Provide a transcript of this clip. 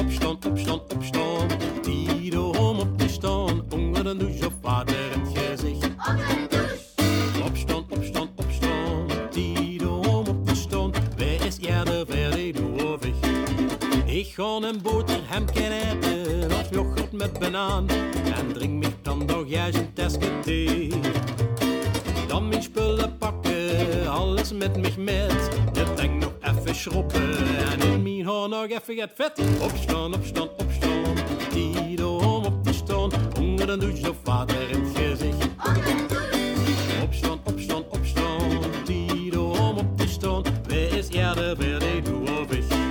Opstaan, opstaan, opstaan. Ieder om op te staan. Onder de douche of water in het gezicht. Opstaan, opstaan, opstaan. Ieder om op te staan. Wij is eerder verder doorweg. Ik ga een boterham eten of yoghurt met banaan. En drink me dan nog juist een tasje thee. Dan mijn spullen pakken, alles met mich met. Je denkt nog even schroppen en in nog even het vet. Opstaan, opstaan, opstaan, ieder om op te staan. Onder de douche of water in het gezicht. Opstaan, opstaan, opstaan, ieder om op te staan. Wij is eerder bij de doorweg. Opstaan,